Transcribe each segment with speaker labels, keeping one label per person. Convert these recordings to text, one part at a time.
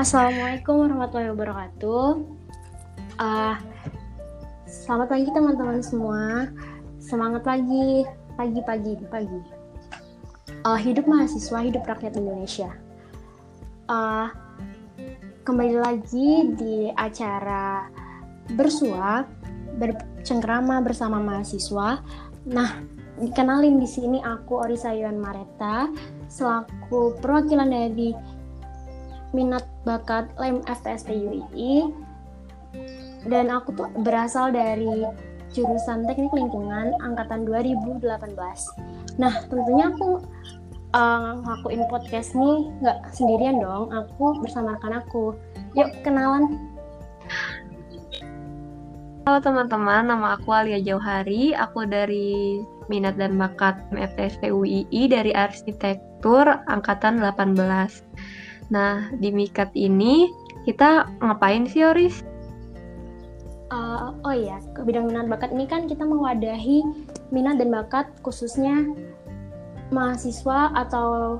Speaker 1: Assalamualaikum warahmatullahi wabarakatuh. Uh, selamat pagi teman-teman semua. Semangat pagi, pagi, pagi. Uh, hidup mahasiswa, hidup rakyat Indonesia. Uh, kembali lagi di acara bersuap, bercengkrama bersama mahasiswa. Nah, dikenalin di sini aku Orisa Yuan Mareta selaku perwakilan dari minat bakat LEM FTSP UII dan aku tuh berasal dari jurusan Teknik Lingkungan angkatan 2018. Nah, tentunya aku uh, ngelakuin podcast nih nggak sendirian dong, aku bersama rekan aku. Yuk kenalan.
Speaker 2: Halo teman-teman, nama aku Alia Jauhari. Aku dari minat dan bakat FTSP UII dari arsitektur angkatan 18. Nah, di Mikat ini kita ngapain sih, Oris?
Speaker 1: Uh, oh iya, ke bidang minat bakat ini kan kita mewadahi minat dan bakat khususnya mahasiswa atau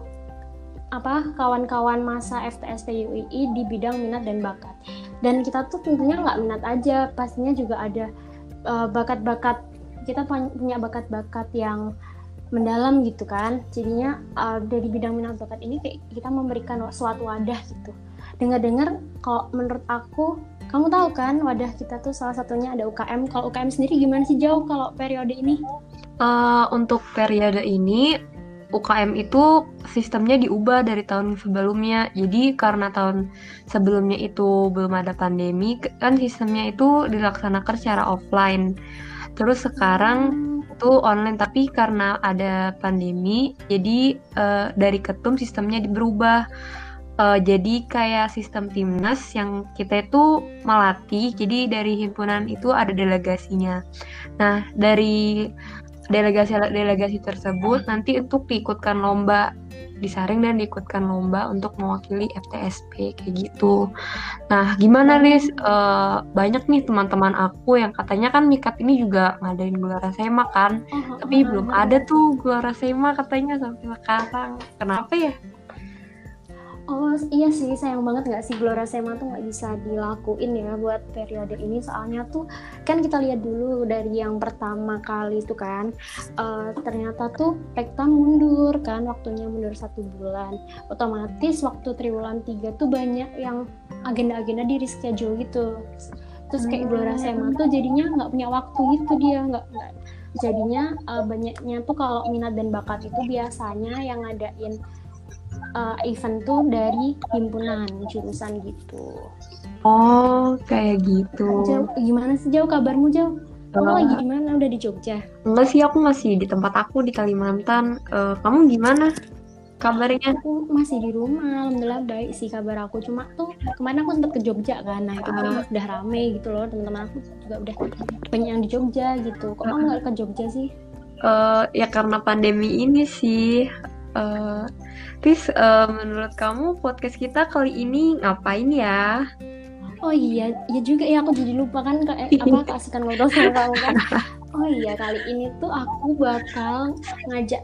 Speaker 1: apa kawan-kawan masa FTSP UII di bidang minat dan bakat. Dan kita tuh tentunya nggak minat aja, pastinya juga ada uh, bakat-bakat kita punya bakat-bakat yang mendalam gitu kan jadinya uh, dari bidang minat bakat ini kayak kita memberikan suatu wadah gitu dengar-dengar kalau menurut aku kamu tahu kan wadah kita tuh salah satunya ada UKM kalau UKM sendiri gimana sih jauh kalau periode ini
Speaker 2: uh, untuk periode ini UKM itu sistemnya diubah dari tahun sebelumnya. Jadi karena tahun sebelumnya itu belum ada pandemi, kan sistemnya itu dilaksanakan secara offline. Terus sekarang itu online tapi karena ada pandemi jadi uh, dari ketum sistemnya berubah. Uh, jadi kayak sistem timnas yang kita itu melatih. Jadi dari himpunan itu ada delegasinya. Nah, dari delegasi-delegasi tersebut nanti untuk diikutkan lomba disaring dan diikutkan lomba untuk mewakili FTSP kayak gitu. Nah, gimana nih uh, banyak nih teman-teman aku yang katanya kan Mikat ini juga ngadain gelar SMA kan, uh, tapi belum ada tuh gelar SMA katanya sampai sekarang. Kenapa ya?
Speaker 1: Oh iya sih sayang banget nggak sih Gelora SMA tuh nggak bisa dilakuin ya buat periode ini. Soalnya tuh kan kita lihat dulu dari yang pertama kali itu kan uh, ternyata tuh Pekta mundur kan waktunya mundur satu bulan. Otomatis waktu triwulan tiga tuh banyak yang agenda-agenda di reschedule gitu. Terus kayak Gelora SMA tuh jadinya nggak punya waktu gitu dia nggak jadinya uh, banyaknya tuh kalau minat dan bakat itu biasanya yang ngadain uh, event tuh dari himpunan jurusan gitu.
Speaker 2: Oh, kayak gitu.
Speaker 1: Jauh, gimana sih jauh kabarmu jauh? Kamu uh, lagi di mana? Udah di Jogja?
Speaker 2: Enggak sih, aku masih di tempat aku di Kalimantan. Uh, kamu gimana? Kabarnya?
Speaker 1: Aku masih di rumah, alhamdulillah baik sih kabar aku. Cuma tuh kemarin aku sempat ke Jogja kan, nah itu uh, udah rame gitu loh, teman-teman aku juga udah banyak yang di Jogja gitu. Kok uh, kamu nggak ke Jogja sih?
Speaker 2: Uh, ya karena pandemi ini sih. Uh, Tis, uh, menurut kamu podcast kita kali ini ngapain ya?
Speaker 1: Oh iya, ya juga ya aku jadi lupa kan ke, eh, apa kasihkan ngobrol sama kamu kan. Oh iya, kali ini tuh aku bakal ngajak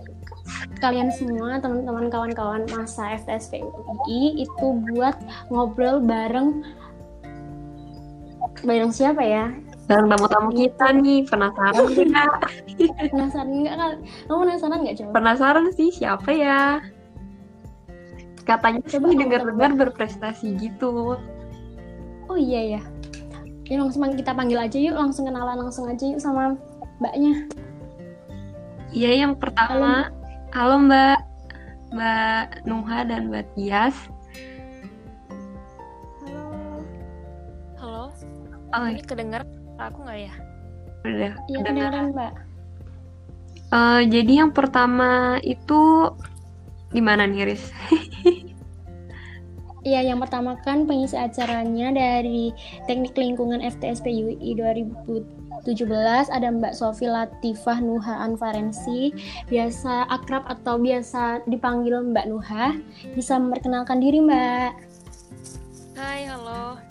Speaker 1: kalian semua teman-teman kawan-kawan masa FTSP UI itu buat ngobrol bareng bareng siapa ya?
Speaker 2: Bareng tamu-tamu kita nih, penasaran nggak?
Speaker 1: penasaran nggak? Kamu penasaran nggak coba?
Speaker 2: Penasaran sih, siapa ya? katanya Coba sih dengar-dengar berprestasi gitu.
Speaker 1: Oh iya ya ya langsung kita panggil aja yuk. Langsung kenalan langsung aja yuk sama mbaknya.
Speaker 2: Iya yang pertama. Halo, halo mbak. Mbak Nuha dan mbak Tias.
Speaker 3: Halo. Halo. Oh, ini kedengar aku nggak ya
Speaker 2: udah
Speaker 1: iya kedengaran mbak
Speaker 2: uh, jadi yang pertama itu gimana nih Riz?
Speaker 1: Iya, yang pertama kan pengisi acaranya dari Teknik Lingkungan FTSP UI 2017 ada Mbak Sofi Latifah Nuha Anfarensi, biasa akrab atau biasa dipanggil Mbak Nuha. Bisa memperkenalkan diri, Mbak.
Speaker 3: Hai, halo.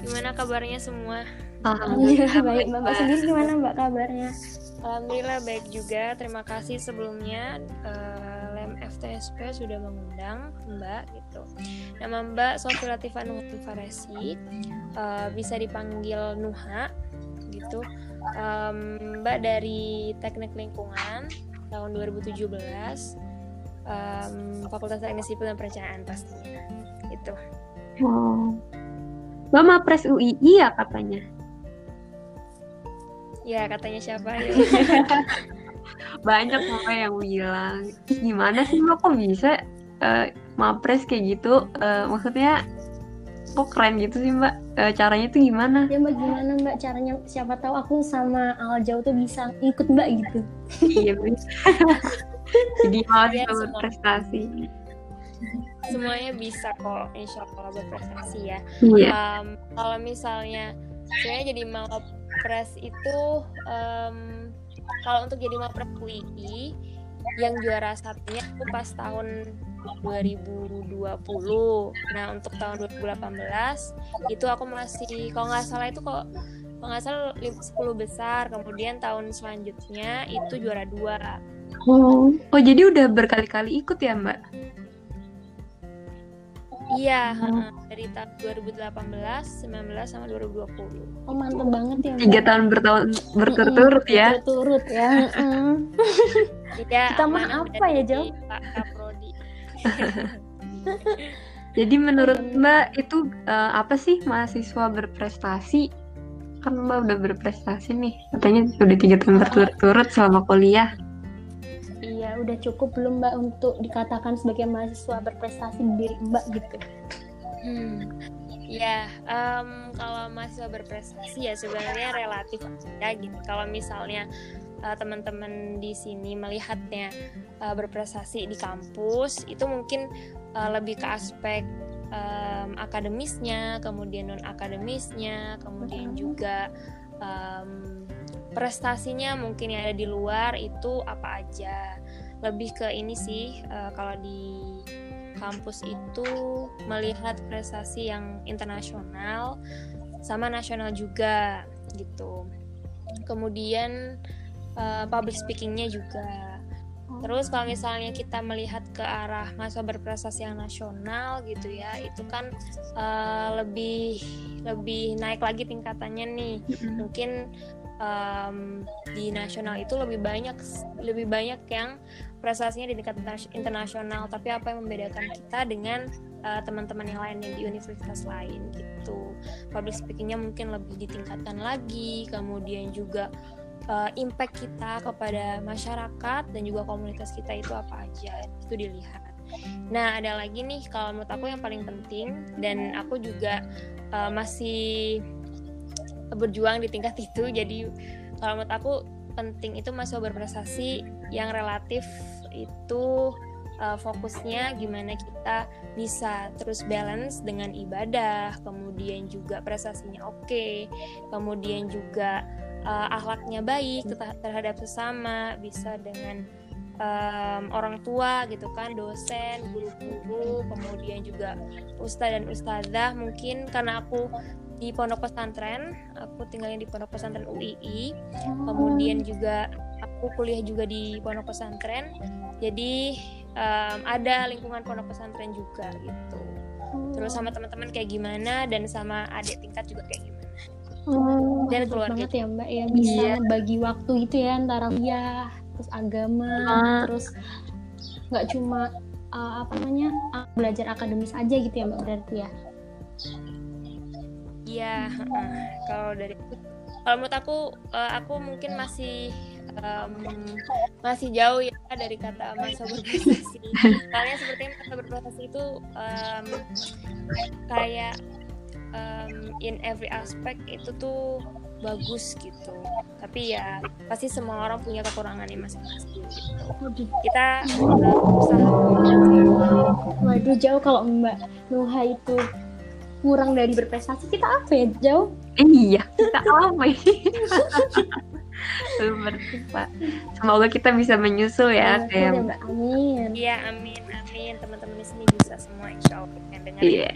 Speaker 3: Gimana kabarnya semua?
Speaker 1: Alhamdulillah baik. Mbak, Mbak sendiri gimana Mbak kabarnya?
Speaker 3: Alhamdulillah baik juga. Terima kasih sebelumnya uh, Lem FTSP sudah mengundang Mbak gitu. Nama Mbak Sofi Latifah Nuha Faresi, uh, bisa dipanggil Nuha gitu. Um, Mbak dari Teknik Lingkungan tahun 2017, um, Fakultas Teknik Sipil dan Perencanaan pastinya. Gitu.
Speaker 2: Wow. Mbak Mapres UII ya katanya?
Speaker 3: Ya katanya siapa? Ya?
Speaker 2: banyak mbak yang bilang gimana sih? Mbak kok bisa uh, mapres kayak gitu? Uh, maksudnya kok keren gitu sih mbak? Uh, caranya tuh gimana?
Speaker 1: Ya mbak gimana mbak? Caranya siapa tahu aku sama Al Jauh tuh bisa ikut mbak gitu.
Speaker 2: Iya jadi mau ya, berprestasi
Speaker 3: semuanya bisa kok insya Allah berprestasi ya.
Speaker 2: Iya.
Speaker 3: um, kalau misalnya sebenarnya jadi mau pres itu um, kalau untuk jadi mapres UI yang juara satunya aku pas tahun 2020 nah untuk tahun 2018 itu aku masih kalau nggak salah itu kok kalau nggak salah 10 besar. Kemudian tahun selanjutnya itu juara dua.
Speaker 2: Oh oh jadi udah berkali-kali ikut ya mbak
Speaker 3: Iya, hmm. dari tahun 2018, 19 sama 2020.
Speaker 1: Oh mantep banget ya.
Speaker 2: Tiga tahun bertahun berturut-turut ya.
Speaker 1: Berturut ya.
Speaker 3: Iya.
Speaker 1: Kita mah apa ya Jo?
Speaker 3: Pak Kaprodi.
Speaker 2: Jadi menurut Mbak itu uh, apa sih mahasiswa berprestasi? Kan Mbak udah berprestasi nih, katanya udah tiga tahun berturut-turut selama kuliah
Speaker 1: udah cukup belum mbak untuk dikatakan sebagai mahasiswa berprestasi di diri mbak gitu?
Speaker 3: Hmm. ya um, kalau mahasiswa berprestasi ya sebenarnya relatif ya gitu. Kalau misalnya uh, teman-teman di sini melihatnya uh, berprestasi di kampus itu mungkin uh, lebih ke aspek um, akademisnya kemudian non akademisnya kemudian juga um, prestasinya mungkin yang ada di luar itu apa aja lebih ke ini sih uh, kalau di kampus itu melihat prestasi yang internasional sama nasional juga gitu. Kemudian uh, public speakingnya juga. Terus kalau misalnya kita melihat ke arah masa berprestasi yang nasional gitu ya itu kan uh, lebih lebih naik lagi tingkatannya nih. Mungkin um, di nasional itu lebih banyak lebih banyak yang prestasinya di tingkat internasional tapi apa yang membedakan kita dengan uh, teman-teman yang lainnya di universitas lain gitu. Public speakingnya mungkin lebih ditingkatkan lagi kemudian juga uh, impact kita kepada masyarakat dan juga komunitas kita itu apa aja itu dilihat. Nah ada lagi nih kalau menurut aku yang paling penting dan aku juga uh, masih berjuang di tingkat itu jadi kalau menurut aku penting itu masih berprestasi yang relatif itu uh, fokusnya gimana kita bisa terus balance dengan ibadah, kemudian juga prestasinya oke, okay, kemudian juga uh, akhlaknya baik terhadap sesama, bisa dengan um, orang tua gitu kan, dosen, guru-guru, kemudian juga ustadz dan ustadzah. Mungkin karena aku di pondok pesantren aku tinggalnya di pondok pesantren UII kemudian juga aku kuliah juga di pondok pesantren. Jadi um, ada lingkungan pondok pesantren juga gitu. Terus sama teman-teman kayak gimana dan sama adik tingkat juga kayak gimana.
Speaker 1: Oh, dan keluarga banget ya mbak ya. bisa iya. bagi waktu itu ya antara kuliah terus agama uh. terus nggak cuma uh, apa namanya uh, belajar akademis aja gitu ya mbak berarti ya?
Speaker 3: Iya, uh, kalau dari kalau menurut aku uh, aku mungkin masih um, masih jauh ya dari kata masa berprestasi. Kalian seperti masa berprestasi itu um, kayak um, in every aspect itu tuh bagus gitu. Tapi ya pasti semua orang punya kekurangannya masing-masing. Gitu. Kita uh, usaha.
Speaker 1: Waduh jauh kalau Mbak Nuha itu kurang dari berprestasi kita apa ya jauh
Speaker 2: iya kita apa ini belum ngerti pak. Semoga kita bisa menyusul ya
Speaker 1: tem. ya, amin.
Speaker 3: Iya amin amin. Teman-teman di sini bisa semua insya allah yang dengar
Speaker 2: iya.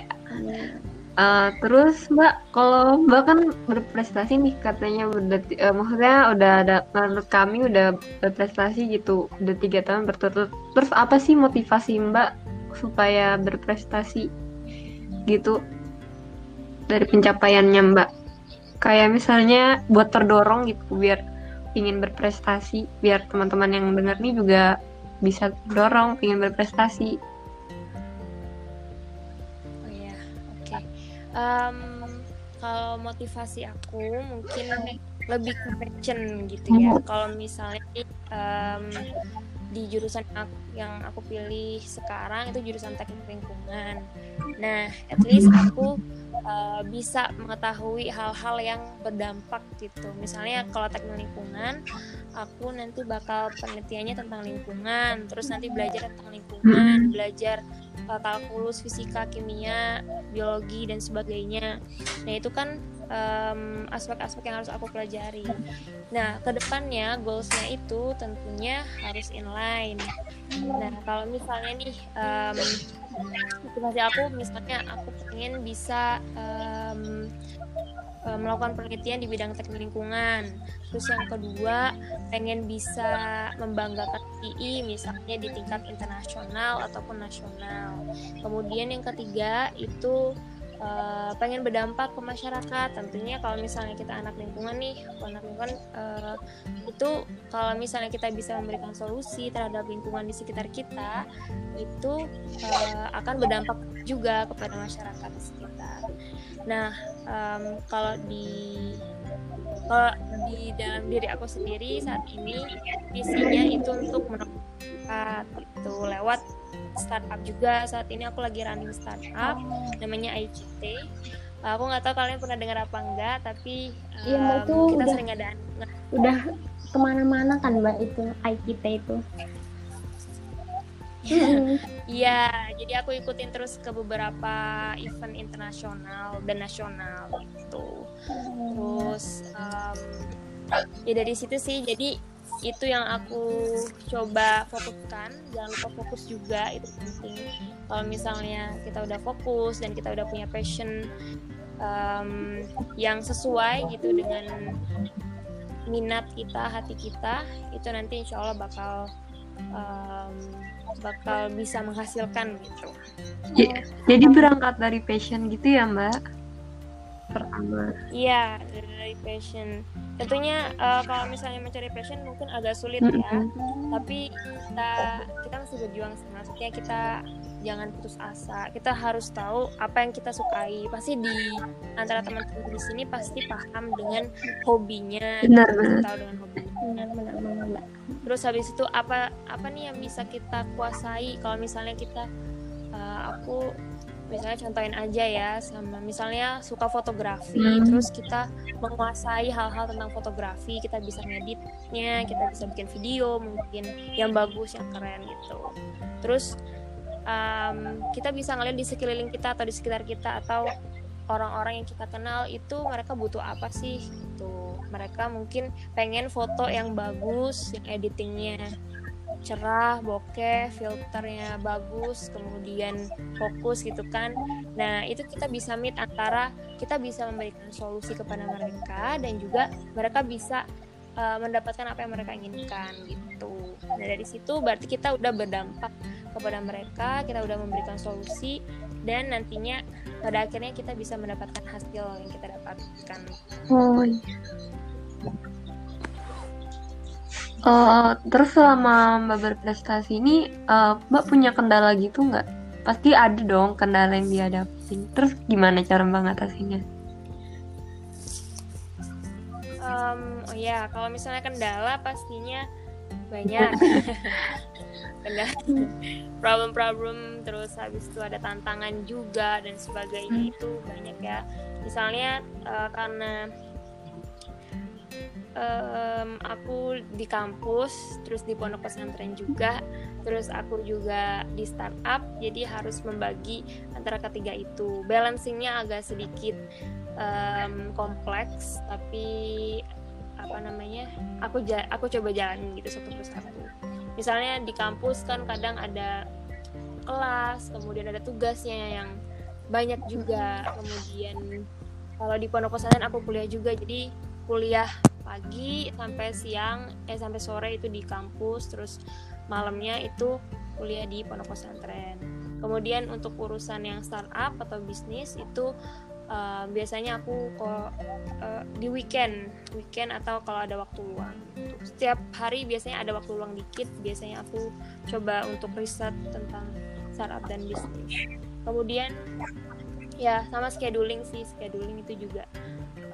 Speaker 2: Uh, terus Mbak, kalau Mbak kan berprestasi nih katanya udah, uh, maksudnya udah ada menurut kami udah berprestasi gitu, udah tiga tahun berturut-turut. Terus apa sih motivasi Mbak supaya berprestasi gitu dari pencapaiannya Mbak? Kayak misalnya buat terdorong gitu biar ingin berprestasi, biar teman-teman yang dengar nih juga bisa dorong ingin berprestasi.
Speaker 3: Um, kalau motivasi aku mungkin lebih ke passion gitu ya. Kalau misalnya um, di jurusan aku, yang aku pilih sekarang itu jurusan teknik lingkungan. Nah at least aku uh, bisa mengetahui hal-hal yang berdampak gitu. Misalnya kalau teknik lingkungan aku nanti bakal penelitiannya tentang lingkungan terus nanti belajar tentang lingkungan belajar uh, kalkulus fisika kimia biologi dan sebagainya. Nah itu kan aspek-aspek um, yang harus aku pelajari. Nah ke depannya goalsnya itu tentunya harus inline. Nah kalau misalnya nih um, aku misalnya aku pengen bisa um, melakukan penelitian di bidang teknik lingkungan. Terus yang kedua pengen bisa membanggakan PI misalnya di tingkat internasional ataupun nasional. Kemudian yang ketiga itu uh, pengen berdampak ke masyarakat. Tentunya kalau misalnya kita anak lingkungan nih anak lingkungan uh, itu kalau misalnya kita bisa memberikan solusi terhadap lingkungan di sekitar kita itu uh, akan berdampak juga kepada masyarakat di sekitar. Nah um, kalau di kalau di dalam diri aku sendiri saat ini visinya itu untuk menemukan itu lewat startup juga. Saat ini aku lagi running startup namanya ICT aku nggak tahu kalian pernah dengar apa enggak tapi
Speaker 1: iya,
Speaker 3: um, kita
Speaker 1: udah,
Speaker 3: sering ada
Speaker 1: udah ke mana-mana kan mbak itu ICT itu?
Speaker 3: Iya, jadi aku ikutin terus ke beberapa event internasional dan nasional gitu. Terus um, ya dari situ sih, jadi itu yang aku coba fokuskan. Jangan lupa fokus juga itu penting. Kalau misalnya kita udah fokus dan kita udah punya passion um, yang sesuai gitu dengan minat kita, hati kita, itu nanti insya Allah bakal um, bakal bisa menghasilkan gitu.
Speaker 2: Jadi berangkat dari passion gitu ya Mbak?
Speaker 3: Iya dari passion. Tentunya uh, kalau misalnya mencari passion mungkin agak sulit mm -hmm. ya, tapi kita kita masih berjuang sih. Maksudnya kita jangan putus asa. Kita harus tahu apa yang kita sukai. Pasti di antara teman-teman di sini pasti paham dengan hobinya,
Speaker 2: benar, benar.
Speaker 3: tahu dengan hobinya. Benar, benar, benar. Terus habis itu apa apa nih yang bisa kita kuasai? Kalau misalnya kita uh, aku misalnya contohin aja ya sama misalnya suka fotografi hmm. terus kita menguasai hal-hal tentang fotografi kita bisa ngeditnya kita bisa bikin video mungkin yang bagus yang keren gitu. Terus um, kita bisa ngeliat di sekeliling kita atau di sekitar kita atau orang-orang yang kita kenal itu mereka butuh apa sih gitu. Mereka mungkin pengen foto yang bagus yang editingnya cerah, bokeh, filternya bagus, kemudian fokus gitu kan. Nah, itu kita bisa meet antara kita bisa memberikan solusi kepada mereka dan juga mereka bisa uh, mendapatkan apa yang mereka inginkan gitu. Nah, dari situ berarti kita udah berdampak kepada mereka, kita udah memberikan solusi dan nantinya pada akhirnya kita bisa mendapatkan hasil yang kita dapatkan.
Speaker 2: Oh. Uh, terus selama Mbak berprestasi ini, uh, Mbak punya kendala gitu nggak? Pasti ada dong kendala yang dihadapi. Terus gimana cara Mbak ngatasinnya?
Speaker 3: Um, oh ya, kalau misalnya kendala pastinya banyak. problem-problem terus habis itu ada tantangan juga dan sebagainya hmm. itu banyak ya misalnya uh, karena um, aku di kampus terus di pondok pesantren juga terus aku juga di startup jadi harus membagi antara ketiga itu. Balancingnya agak sedikit um, kompleks tapi apa namanya aku aku coba jalanin gitu satu persatu. Misalnya di kampus kan kadang ada kelas kemudian ada tugasnya yang banyak juga. Kemudian kalau di pondok pesantren aku kuliah juga jadi kuliah pagi sampai siang eh sampai sore itu di kampus terus malamnya itu kuliah di pondok pesantren. Kemudian untuk urusan yang startup atau bisnis itu uh, biasanya aku kalau uh, di weekend weekend atau kalau ada waktu luang. Setiap hari biasanya ada waktu luang dikit biasanya aku coba untuk riset tentang startup dan bisnis. Kemudian ya sama scheduling sih scheduling itu juga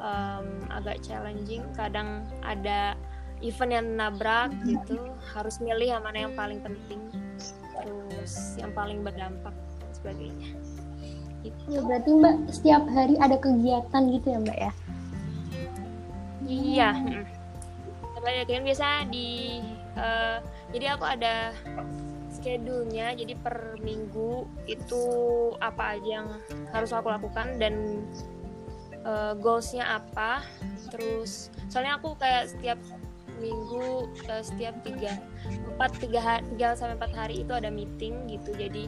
Speaker 3: um, agak challenging. Kadang ada event yang nabrak gitu harus milih yang mana yang paling penting terus yang paling berdampak dan sebagainya.
Speaker 1: Itu ya, berarti mbak setiap hari ada kegiatan gitu ya mbak ya?
Speaker 3: Iya kebanyakan biasa di uh, jadi aku ada schedule-nya jadi per minggu itu apa aja yang harus aku lakukan dan uh, goalsnya apa terus soalnya aku kayak setiap minggu uh, setiap tiga empat tiga tiga sampai empat hari itu ada meeting gitu jadi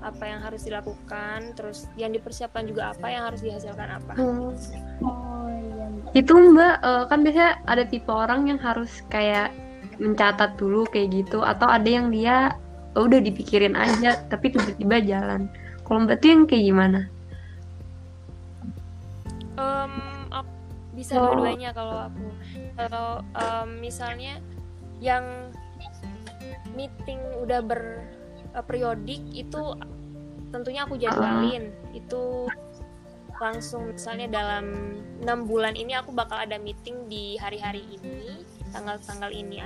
Speaker 3: apa yang harus dilakukan terus yang dipersiapkan juga apa yang harus dihasilkan apa hmm.
Speaker 2: oh, iya. itu mbak uh, kan biasanya ada tipe orang yang harus kayak mencatat dulu kayak gitu atau ada yang dia oh, udah dipikirin aja tapi tiba-tiba jalan kalau mbak tuh yang kayak gimana
Speaker 3: um, bisa oh. dua-duanya kalau aku kalau um, misalnya yang meeting udah berperiodik uh, itu tentunya aku jadwalin uh. itu langsung misalnya dalam enam bulan ini aku bakal ada meeting di hari-hari ini tanggal-tanggal ini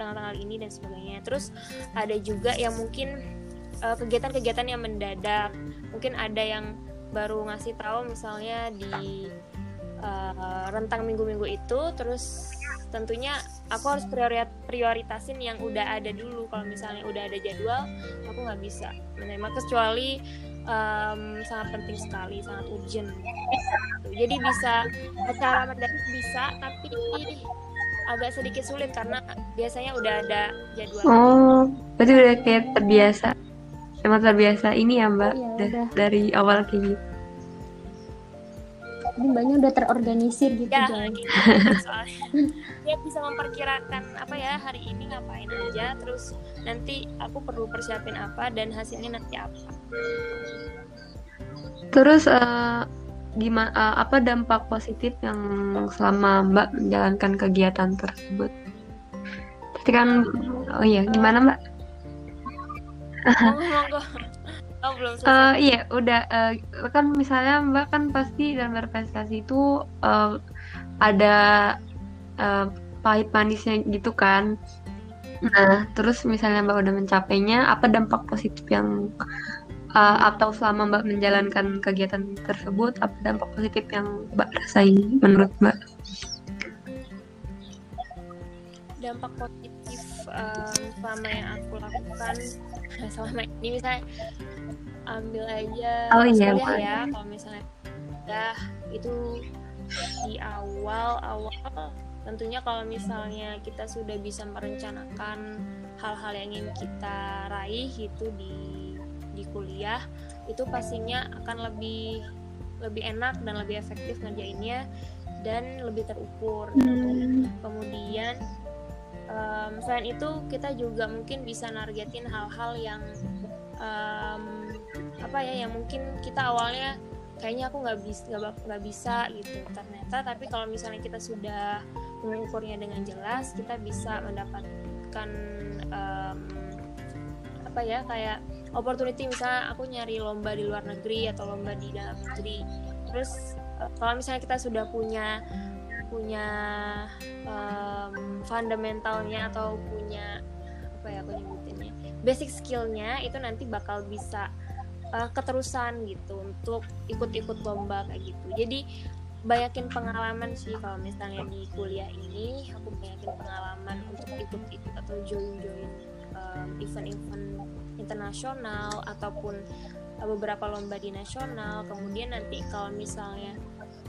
Speaker 3: tanggal-tanggal ini dan sebagainya terus ada juga yang mungkin uh, kegiatan-kegiatan yang mendadak mungkin ada yang baru ngasih tahu misalnya di uh, rentang minggu-minggu itu terus tentunya aku harus prioritasin yang udah ada dulu. Kalau misalnya udah ada jadwal aku nggak bisa menerima. Kecuali um, sangat penting sekali sangat urgent. Jadi bisa acara mendadak bisa tapi agak sedikit sulit karena biasanya udah ada jadwal.
Speaker 2: Oh berarti udah kayak terbiasa emang terbiasa ini ya mbak? Ya, dari awal kayak gitu
Speaker 1: ini mbaknya udah terorganisir gitu
Speaker 3: ya, gitu, soalnya dia bisa memperkirakan apa ya hari ini ngapain aja terus nanti aku perlu persiapin apa dan hasilnya nanti apa.
Speaker 2: Terus uh, gimana uh, apa dampak positif yang selama mbak menjalankan kegiatan tersebut? Tapi kan oh iya gimana mbak
Speaker 3: monggo Oh, belum selesai. Uh,
Speaker 2: iya, udah uh, kan misalnya Mbak kan pasti dalam berprestasi itu uh, ada uh, pahit manisnya gitu kan. Nah, terus misalnya Mbak udah mencapainya, apa dampak positif yang uh, atau selama Mbak menjalankan kegiatan tersebut, apa dampak positif yang Mbak rasain menurut Mbak?
Speaker 3: Dampak positif um, selama yang aku lakukan selama ini misalnya ambil aja
Speaker 2: oh, iya,
Speaker 3: kuliah ya kalau misalnya udah itu di awal awal tentunya kalau misalnya kita sudah bisa merencanakan hal-hal yang ingin kita raih itu di di kuliah itu pastinya akan lebih lebih enak dan lebih efektif ngerjainnya dan lebih terukur hmm. kemudian um, selain itu kita juga mungkin bisa nargetin hal-hal yang um, apa ya yang mungkin kita awalnya kayaknya aku nggak bisa nggak bisa gitu. Ternyata tapi kalau misalnya kita sudah mengukurnya dengan jelas kita bisa mendapatkan um, apa ya kayak opportunity. Misalnya aku nyari lomba di luar negeri atau lomba di dalam negeri. Terus uh, kalau misalnya kita sudah punya punya um, fundamentalnya atau punya apa ya aku nyebutinnya basic skillnya itu nanti bakal bisa uh, keterusan gitu untuk ikut-ikut lomba kayak gitu. Jadi banyakin pengalaman sih kalau misalnya di kuliah ini aku banyakin pengalaman untuk ikut-ikut atau join-join um, event-event internasional ataupun beberapa lomba di nasional. Kemudian nanti kalau misalnya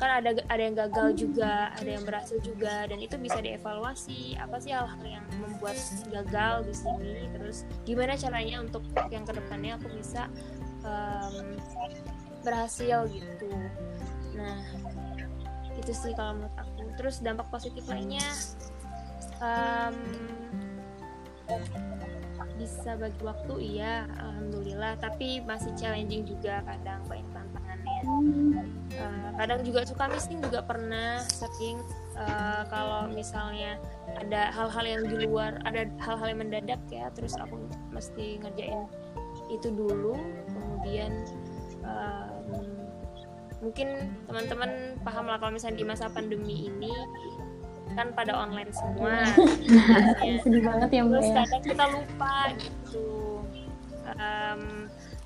Speaker 3: kan ada ada yang gagal juga ada yang berhasil juga dan itu bisa dievaluasi. Apa sih hal-hal yang membuat gagal di sini? Terus gimana caranya untuk yang ke depannya aku bisa um, berhasil gitu? Nah itu sih kalau menurut aku. Terus dampak positif lainnya um, bisa bagi waktu iya alhamdulillah. Tapi masih challenging juga kadang banyak tantangannya uh, kadang juga suka missing juga pernah sering uh, kalau misalnya ada hal-hal yang di luar ada hal-hal yang mendadak ya terus aku mesti ngerjain itu dulu kemudian um, mungkin teman-teman paham lah kalau misalnya di masa pandemi ini kan pada online semua
Speaker 1: ya. sedih banget ya
Speaker 3: mbak terus
Speaker 1: ya.
Speaker 3: kadang kita lupa gitu um,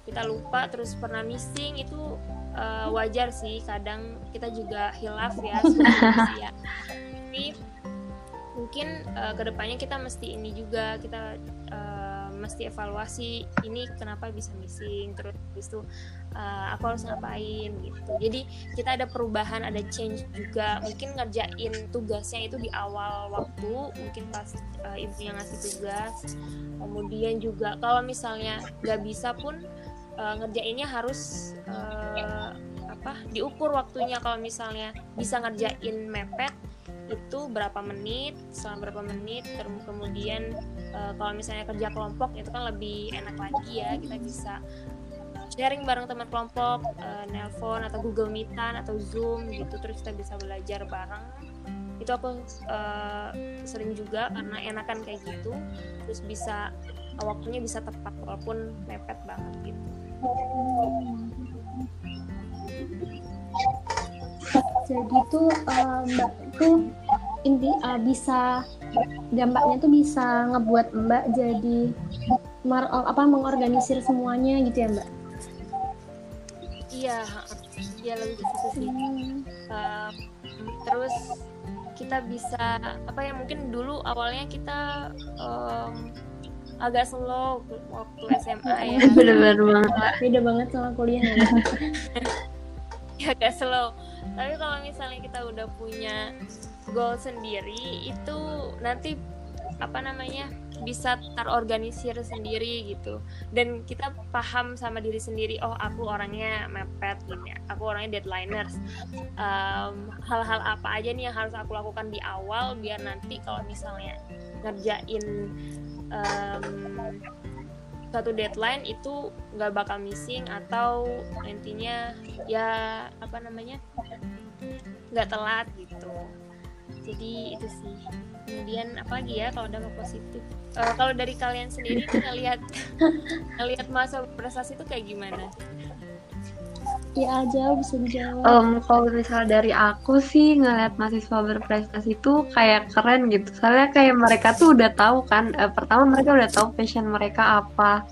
Speaker 3: kita lupa terus pernah missing itu uh, wajar sih kadang kita juga hilaf ya ya tapi mungkin uh, ke depannya kita mesti ini juga kita uh, mesti evaluasi ini kenapa bisa missing terus itu uh, aku harus ngapain gitu. Jadi kita ada perubahan ada change juga. Mungkin ngerjain tugasnya itu di awal waktu mungkin pas uh, ibunya ngasih tugas. Kemudian juga kalau misalnya nggak bisa pun uh, ngerjainnya harus uh, apa diukur waktunya. Kalau misalnya bisa ngerjain mepet itu berapa menit selama berapa menit kemudian uh, kalau misalnya kerja kelompok itu kan lebih enak lagi ya. Kita bisa sharing bareng teman kelompok uh, nelpon atau Google Meetan atau Zoom gitu. Terus kita bisa belajar bareng. Itu aku uh, sering juga karena enakan kayak gitu. Terus bisa waktunya bisa tepat walaupun mepet banget gitu
Speaker 1: jadi tuh uh, mbak tuh inti uh, bisa dampaknya tuh bisa ngebuat mbak jadi mar, apa mengorganisir semuanya gitu ya mbak?
Speaker 3: Iya iya lebih ke situ sih. Uh, terus kita bisa apa ya mungkin dulu awalnya kita um, agak slow waktu SMA ya.
Speaker 2: Bener-bener banget.
Speaker 1: Beda banget sama kuliah
Speaker 3: ya. Agak slow. Tapi kalau misalnya kita udah punya goal sendiri itu nanti apa namanya bisa terorganisir sendiri gitu. Dan kita paham sama diri sendiri oh aku orangnya mepet gitu ya. Aku orangnya deadlineers hal hal-hal apa aja nih yang harus aku lakukan di awal biar nanti kalau misalnya ngerjain um, satu deadline itu nggak bakal missing atau intinya ya apa namanya nggak telat gitu. Jadi itu sih. Kemudian apa lagi ya kalau dampak positif? Uh, kalau dari kalian sendiri ngelihat ngelihat masa prestasi itu kayak gimana
Speaker 1: ya aja bisa dijawab.
Speaker 2: Um, kalau misal dari aku sih ngeliat mahasiswa berprestasi itu kayak keren gitu. Soalnya kayak mereka tuh udah tahu kan uh, pertama mereka udah tahu passion mereka apa.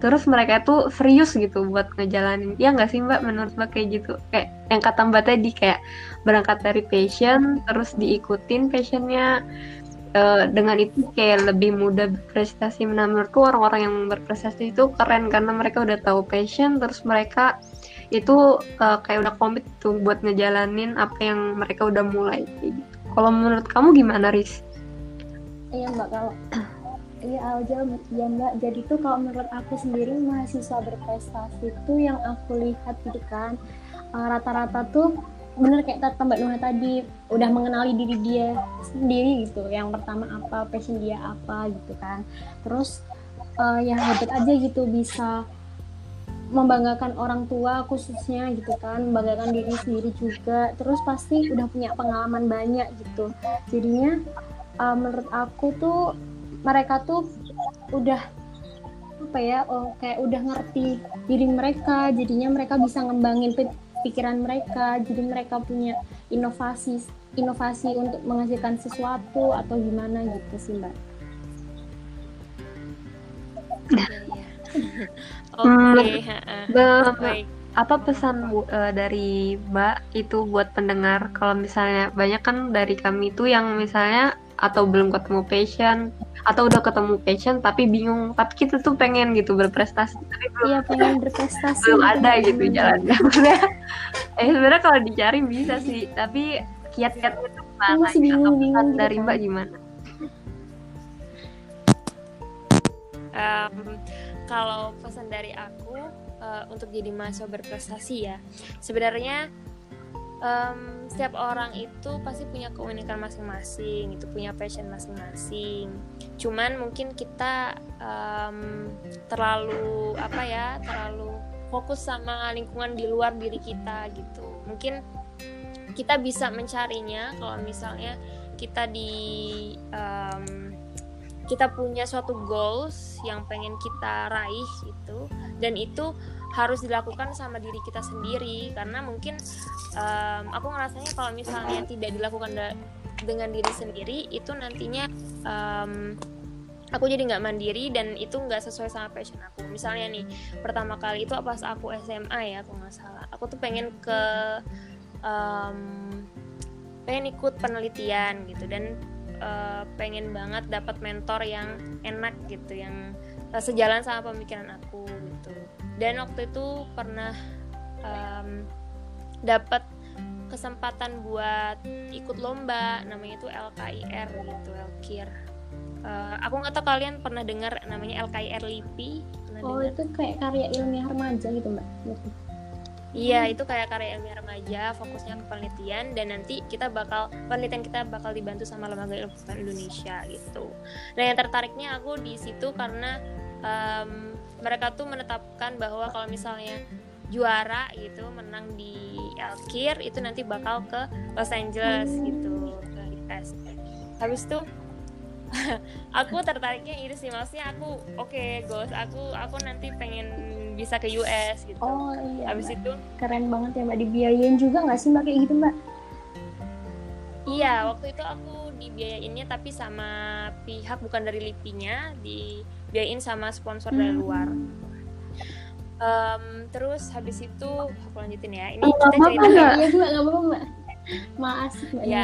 Speaker 2: Terus mereka tuh serius gitu buat ngejalanin. Ya nggak sih mbak? Menurut mbak kayak gitu. Kayak yang kata mbak tadi kayak berangkat dari passion terus diikutin passionnya uh, dengan itu kayak lebih mudah berprestasi. Menurutku orang-orang yang berprestasi itu keren karena mereka udah tahu passion terus mereka itu uh, kayak udah komit tuh buat ngejalanin apa yang mereka udah mulai gitu. Kalau menurut kamu gimana, Riz?
Speaker 1: Iya mbak kalau Iya aja ya mbak. Jadi tuh kalau menurut aku sendiri mahasiswa berprestasi itu yang aku lihat gitu kan eh, rata-rata uh, tuh bener kayak kata Mbak Nuha tadi udah mengenali diri dia sendiri gitu. Yang pertama apa passion dia apa gitu kan. Terus uh, yang hebat aja gitu bisa membanggakan orang tua khususnya gitu kan membanggakan diri sendiri juga. Terus pasti udah punya pengalaman banyak gitu. Jadinya uh, menurut aku tuh mereka tuh udah apa ya oh kayak udah ngerti diri mereka. Jadinya mereka bisa ngembangin pikiran mereka. Jadi mereka punya inovasi inovasi untuk menghasilkan sesuatu atau gimana gitu sih mbak
Speaker 3: Oke.
Speaker 2: Okay. Apa pesan uh, dari Mbak itu buat pendengar kalau misalnya banyak kan dari kami itu yang misalnya atau belum ketemu passion atau udah ketemu passion tapi bingung tapi kita tuh pengen gitu berprestasi tapi
Speaker 1: belum iya pengen berprestasi
Speaker 2: belum ada gitu jalannya eh sebenarnya kalau dicari bisa sih tapi kiat-kiat itu
Speaker 1: mana masih bingung, bingung
Speaker 2: gitu dari kan. Mbak gimana
Speaker 3: um, kalau pesan dari aku uh, untuk jadi mahasiswa berprestasi ya sebenarnya um, setiap orang itu pasti punya keunikan masing-masing, itu punya passion masing-masing. Cuman mungkin kita um, terlalu apa ya, terlalu fokus sama lingkungan di luar diri kita gitu. Mungkin kita bisa mencarinya kalau misalnya kita di um, kita punya suatu goals yang pengen kita raih gitu. Dan itu harus dilakukan sama diri kita sendiri. Karena mungkin um, aku ngerasanya kalau misalnya tidak dilakukan dengan diri sendiri itu nantinya um, aku jadi nggak mandiri dan itu nggak sesuai sama passion aku. Misalnya nih pertama kali itu pas aku SMA ya aku nggak salah. Aku tuh pengen ke um, pengen ikut penelitian gitu. Dan uh, pengen banget dapat mentor yang enak gitu yang uh, sejalan sama pemikiran aku gitu. Dan waktu itu pernah um, dapat kesempatan buat ikut lomba namanya itu LKIR gitu LKIR uh, aku nggak tahu kalian pernah dengar namanya LKIR LIPI pernah
Speaker 1: oh dengar? itu kayak karya ilmiah remaja gitu mbak
Speaker 3: Iya, itu kayak karya ilmiah remaja, fokusnya ke penelitian dan nanti kita bakal penelitian kita bakal dibantu sama lembaga ilmu Indonesia gitu. Nah, yang tertariknya aku di situ karena um, mereka tuh menetapkan bahwa kalau misalnya juara gitu menang di Elkir itu nanti bakal ke Los Angeles gitu ke US habis itu aku tertariknya itu sih maksudnya aku oke okay, goals aku aku nanti pengen bisa ke US gitu.
Speaker 1: Oh iya
Speaker 3: habis itu
Speaker 1: keren banget ya mbak. Dibiayain juga nggak sih mbak kayak gitu mbak?
Speaker 3: Iya waktu itu aku dibiayainnya tapi sama pihak bukan dari lipinya dibiayain sama sponsor hmm. dari luar. Um, terus habis itu aku lanjutin ya ini oh, kita cerita
Speaker 1: ya ya juga nggak apa-apa mbak. Maaf mbak
Speaker 3: ya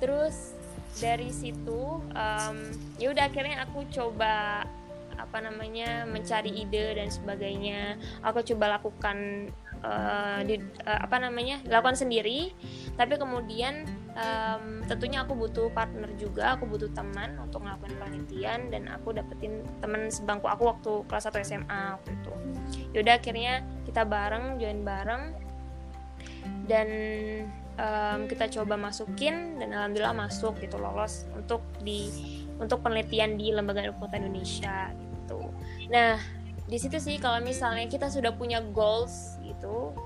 Speaker 3: terus dari situ um, ya udah akhirnya aku coba apa namanya mencari ide dan sebagainya. Aku coba lakukan uh, di, uh, apa namanya lakukan sendiri. Tapi kemudian um, tentunya aku butuh partner juga aku butuh teman untuk melakukan penelitian dan aku dapetin teman sebangku aku waktu kelas 1 SMA waktu itu. Yaudah akhirnya kita bareng join bareng. Dan um, kita coba masukin dan alhamdulillah masuk gitu lolos untuk di untuk penelitian di lembaga ilmu Indonesia gitu. Nah di situ sih kalau misalnya kita sudah punya goals gitu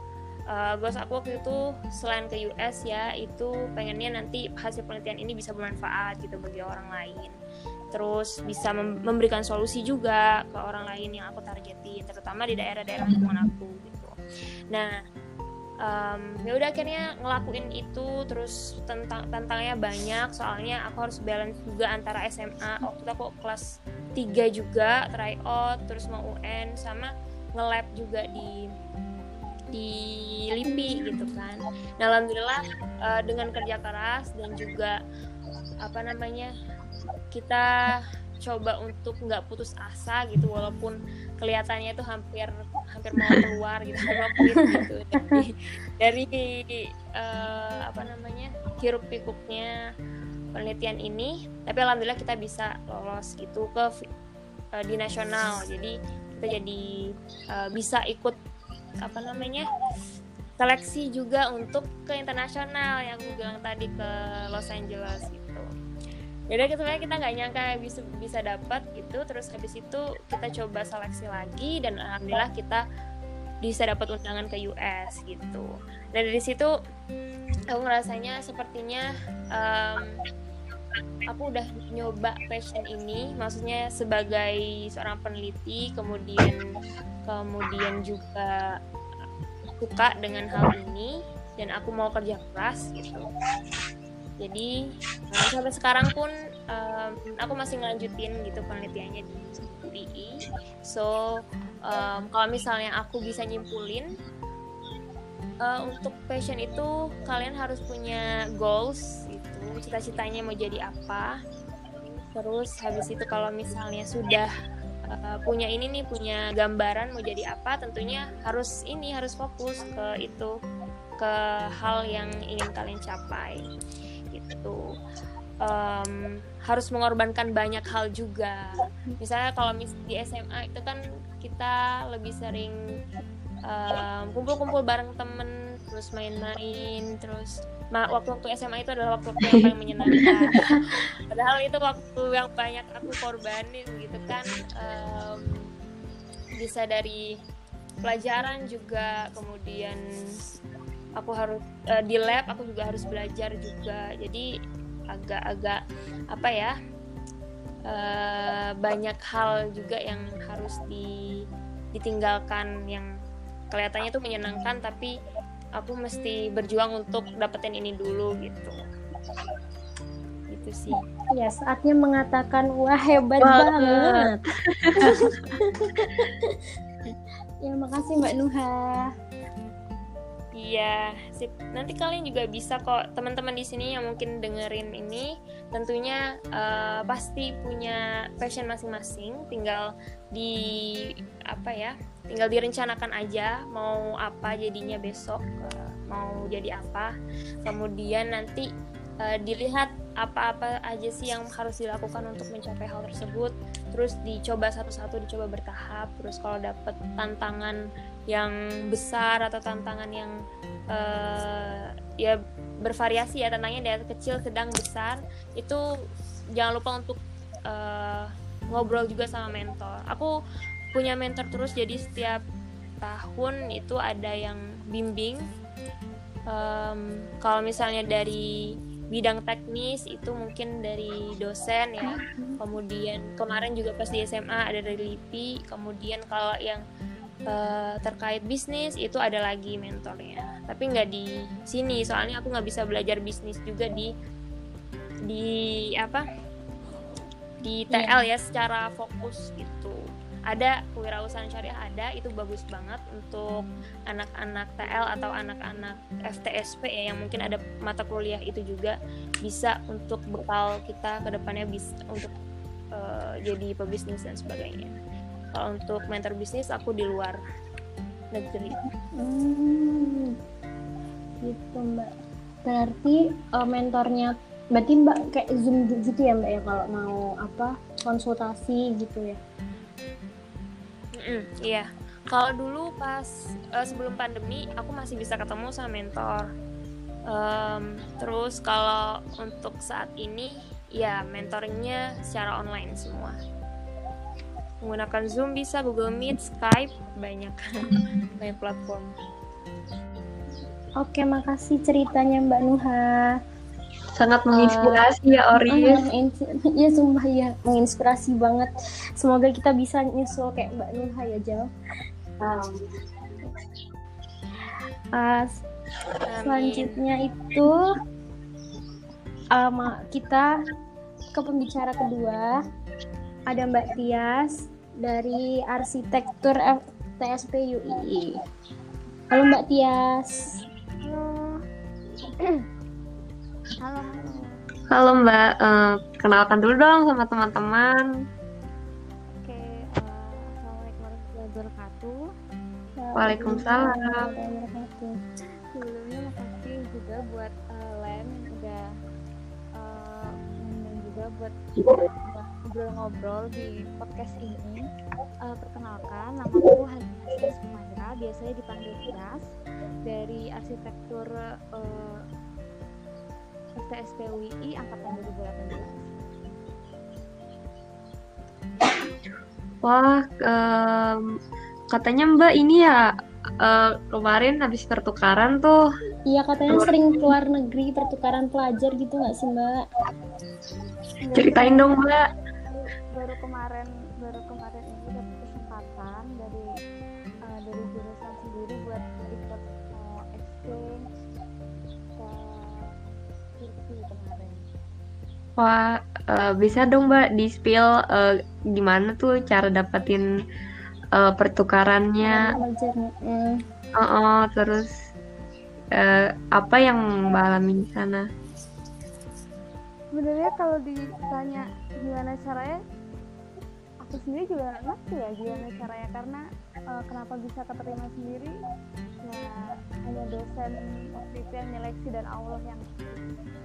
Speaker 3: uh, goals aku waktu itu selain ke US ya itu pengennya nanti hasil penelitian ini bisa bermanfaat gitu bagi orang lain. Terus bisa memberikan solusi juga ke orang lain yang aku targetin terutama di daerah-daerah lingkungan aku gitu. Nah um, ya udah akhirnya ngelakuin itu terus tentang tantangnya banyak soalnya aku harus balance juga antara SMA waktu itu aku kelas 3 juga tryout terus mau UN sama nge-lab juga di di LIPI gitu kan. Nah, alhamdulillah uh, dengan kerja keras dan juga apa namanya kita coba untuk nggak putus asa gitu walaupun kelihatannya itu hampir hampir mau keluar gitu gitu. Dari, dari uh, apa namanya hiruk pikuknya penelitian ini tapi alhamdulillah kita bisa lolos gitu ke uh, di nasional. Jadi kita jadi uh, bisa ikut apa namanya seleksi juga untuk ke internasional yang aku bilang tadi ke Los Angeles gitu Yaudah sebenarnya kita nggak nyangka bisa bisa dapat gitu. Terus habis itu kita coba seleksi lagi dan alhamdulillah kita bisa dapat undangan ke US gitu. Dan dari situ aku ngerasanya sepertinya um, aku udah nyoba passion ini maksudnya sebagai seorang peneliti kemudian kemudian juga suka dengan hal ini dan aku mau kerja keras gitu jadi uh, sampai sekarang pun um, aku masih ngelanjutin gitu penelitiannya di UI so um, kalau misalnya aku bisa nyimpulin uh, untuk passion itu kalian harus punya goals itu cita-citanya mau jadi apa. Terus habis itu kalau misalnya sudah uh, punya ini nih punya gambaran mau jadi apa tentunya harus ini harus fokus ke itu ke hal yang ingin kalian capai gitu. Um, harus mengorbankan banyak hal juga. Misalnya kalau mis di SMA itu kan kita lebih sering um, kumpul-kumpul bareng temen terus main-main terus ma- waktu-waktu SMA itu adalah waktu-waktu yang paling menyenangkan. Padahal itu waktu yang banyak aku korbanin gitu kan um, bisa dari pelajaran juga kemudian aku harus uh, di lab aku juga harus belajar juga. Jadi agak-agak apa ya uh, banyak hal juga yang harus di, ditinggalkan yang kelihatannya tuh menyenangkan tapi aku mesti berjuang untuk dapetin ini dulu gitu. Gitu sih.
Speaker 1: Ya saatnya mengatakan wah hebat wah. banget. ya makasih mbak Nuha
Speaker 3: Iya, sip. Nanti kalian juga bisa kok teman-teman di sini yang mungkin dengerin ini tentunya uh, pasti punya passion masing-masing. Tinggal di apa ya? Tinggal direncanakan aja mau apa jadinya besok, uh, mau jadi apa. Kemudian nanti uh, dilihat apa-apa aja sih yang harus dilakukan untuk mencapai hal tersebut terus dicoba satu-satu dicoba bertahap terus kalau dapet tantangan yang besar atau tantangan yang uh, ya bervariasi ya tantangannya dari kecil sedang besar itu jangan lupa untuk uh, ngobrol juga sama mentor. Aku punya mentor terus jadi setiap tahun itu ada yang bimbing um, kalau misalnya dari bidang teknis itu mungkin dari dosen ya. Kemudian kemarin juga pas di SMA ada dari LIPI kemudian kalau yang uh, terkait bisnis itu ada lagi mentornya. Tapi nggak di sini soalnya aku nggak bisa belajar bisnis juga di di apa? Di TL ya secara fokus gitu. Ada kewirausahaan syariah ada itu bagus banget untuk anak-anak TL atau anak-anak FTSP ya yang mungkin ada mata kuliah itu juga bisa untuk bekal kita ke depannya bisa untuk uh, jadi pebisnis dan sebagainya. Kalau untuk mentor bisnis aku di luar negeri.
Speaker 1: Hmm, gitu mbak. Berarti uh, mentornya berarti mbak kayak zoom gitu ya mbak ya kalau mau apa konsultasi gitu ya?
Speaker 3: Mm, iya. Kalau dulu pas uh, sebelum pandemi aku masih bisa ketemu sama mentor. Um, terus kalau untuk saat ini ya mentoringnya secara online semua. Menggunakan Zoom bisa, Google Meet, Skype, banyak banyak platform.
Speaker 1: Oke, makasih ceritanya Mbak Nuha.
Speaker 2: Sangat menginspirasi uh, ya Ori
Speaker 1: uh, ya sumpah ya menginspirasi banget. Semoga kita bisa nyusul kayak Mbak Nuha ya Jal. Um, uh, selanjutnya itu um, kita ke pembicara kedua. Ada Mbak Tias dari arsitektur TSP UI halo Mbak Tias
Speaker 4: halo Halo, halo.
Speaker 2: Mbak, uh, kenalkan dulu dong sama teman-teman.
Speaker 4: Oke, uh, Assalamualaikum warahmatullahi wabarakatuh.
Speaker 2: Waalaikumsalam.
Speaker 4: Sebelumnya makasih juga buat uh, yang udah uh, dan juga buat ngobrol-ngobrol di podcast ini. Uh, perkenalkan, nama aku Hanis Pemandra, biasanya dipanggil Tias dari arsitektur uh, FTSP UI angkatan
Speaker 2: 2018. Wah, um, katanya Mbak ini ya uh, kemarin habis pertukaran tuh.
Speaker 1: Iya katanya sering keluar negeri pertukaran pelajar gitu nggak sih Mbak?
Speaker 2: Ceritain dong Mbak.
Speaker 4: Baru kemarin baru kemarin ini dapat kesempatan dari uh, dari jurusan sendiri buat ikut uh, exchange
Speaker 2: Wah, uh, bisa dong Mbak di spill uh, gimana tuh cara dapetin uh, pertukarannya? Uh, uh, terus uh, apa yang Mbak alami di sana?
Speaker 4: Sebenarnya kalau ditanya gimana caranya, aku sendiri juga ngerti ya gimana caranya. Karena uh, kenapa bisa keterima sendiri? Ya hanya dosen waktu itu yang nyeleksi dan Allah yang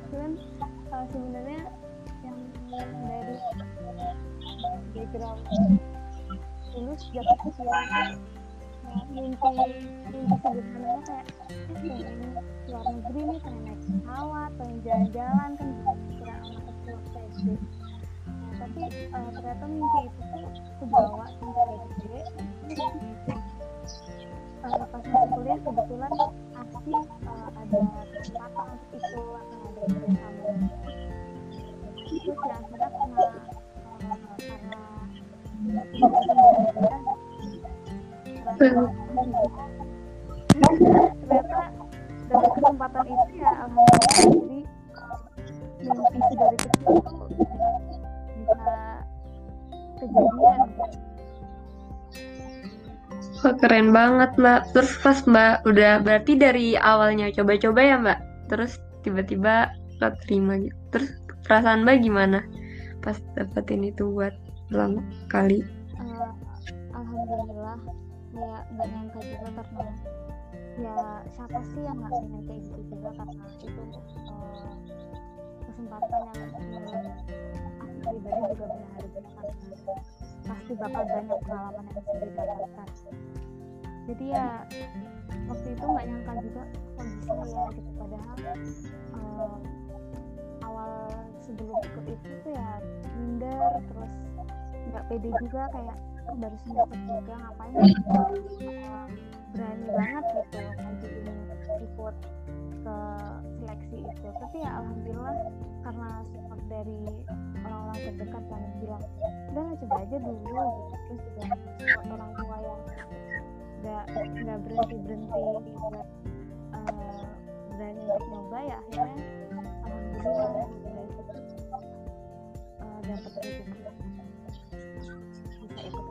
Speaker 4: cuman uh, sebenarnya yang dari background lulus dapat sesuatu mimpi mimpi sederhananya kayak eh pengen luar negeri nih pengen naik pesawat pengen jalan-jalan kan kira anak kecil waktu nah, tapi uh, ternyata mimpi itu tuh kebawa sampai gede uh, pas masuk kuliah kebetulan asik uh, ada kesempatan untuk itu akan ada kerjasama terus ya akhirnya karena uh, karena ternyata dapat kesempatan itu ya alhamdulillah jadi mimpi dari kecil kejadian
Speaker 2: keren banget mbak. Terus pas mbak udah berarti dari awalnya coba-coba ya mbak. Terus tiba-tiba terima gitu. Terus perasaan mbak gimana pas dapetin itu buat pertama kali?
Speaker 4: Uh, Alhamdulillah ya nggak nyangka juga karena ya siapa sih yang nggak pengen kayak gitu juga karena itu uh, kesempatan yang menurut aku pribadi juga berharga karena pasti bakal banyak pengalaman yang bisa didapatkan jadi ya waktu itu nggak nyangka juga kok bisa ya gitu. Padahal uh, awal sebelum ikut itu tuh ya minder terus nggak pede juga. Kayak baru semester juga ngapain? Uh, berani banget gitu ngajuin ikut ke seleksi itu. Tapi ya alhamdulillah karena support dari orang-orang terdekat yang bilang udah coba aja dulu gitu. Terus juga support orang tua yang nggak nggak berhenti berhenti buat uh, berani untuk nyoba ya akhirnya alhamdulillah uh, dapat rezeki. Bisa ikut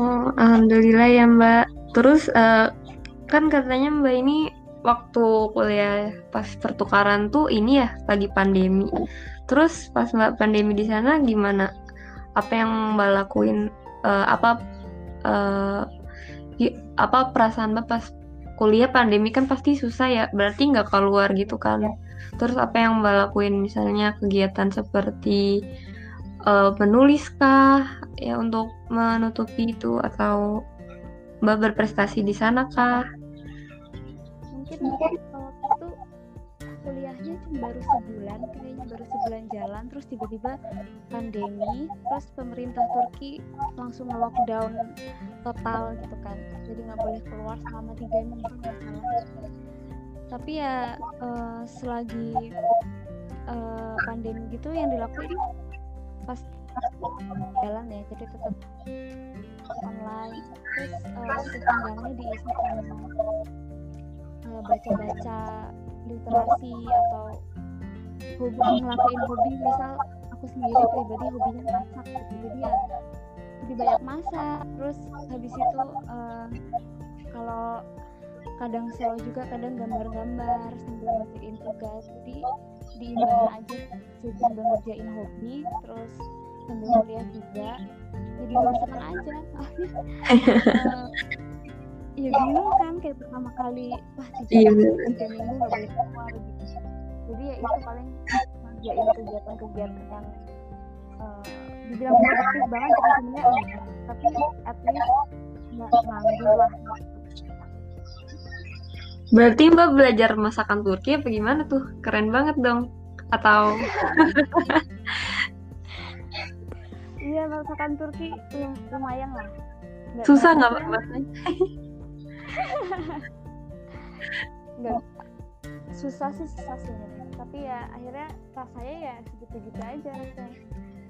Speaker 2: Oh, alhamdulillah ya Mbak. Terus uh, kan katanya Mbak ini waktu kuliah pas pertukaran tuh ini ya lagi pandemi. Terus pas Mbak pandemi di sana gimana? Apa yang Mbak lakuin? Uh, apa uh, apa perasaan Mbak pas kuliah pandemi kan pasti susah ya. Berarti nggak keluar gitu kan? Terus apa yang Mbak lakuin? Misalnya kegiatan seperti uh, menulis kah ya untuk menutupi itu atau mbak berprestasi di sana kah?
Speaker 4: Mungkin waktu itu kuliahnya cuma baru sebulan, kayaknya baru sebulan jalan, terus tiba-tiba pandemi, terus pemerintah Turki langsung lockdown total gitu kan, jadi nggak boleh keluar selama tiga minggu nggak salah. Tapi ya uh, selagi uh, pandemi gitu yang dilakuin pas jalan ya jadi tetap online. Terus uh, panjangnya diisi sama baca-baca literasi atau hobi ngelakuin hobi. Misal aku sendiri pribadi hobinya masak gitu. Jadi ya jadi banyak masak. Terus habis itu uh, kalau kadang selalu juga kadang gambar-gambar sambil ngerjain tugas. Jadi diimbangin aja sambil ngerjain hobi terus sambil kuliah juga jadi bosan aja. Uh, ya bingung kan kayak pertama kali wah tiga, tiga minggu gak boleh keluar gitu jadi ya itu paling ngerjain kegiatan-kegiatan yang uh, dibilang produktif banget tapi sebenarnya enggak tapi at least nggak nganggur lah
Speaker 2: Berarti Mbak belajar masakan Turki apa gimana tuh? Keren banget dong. Atau
Speaker 4: Iya, masakan Turki lumayan lah.
Speaker 2: Nggak susah nggak Mbak?
Speaker 4: Nggak susah sih susah sebenarnya. Tapi ya akhirnya rasanya ya segitu-gitu aja rasanya.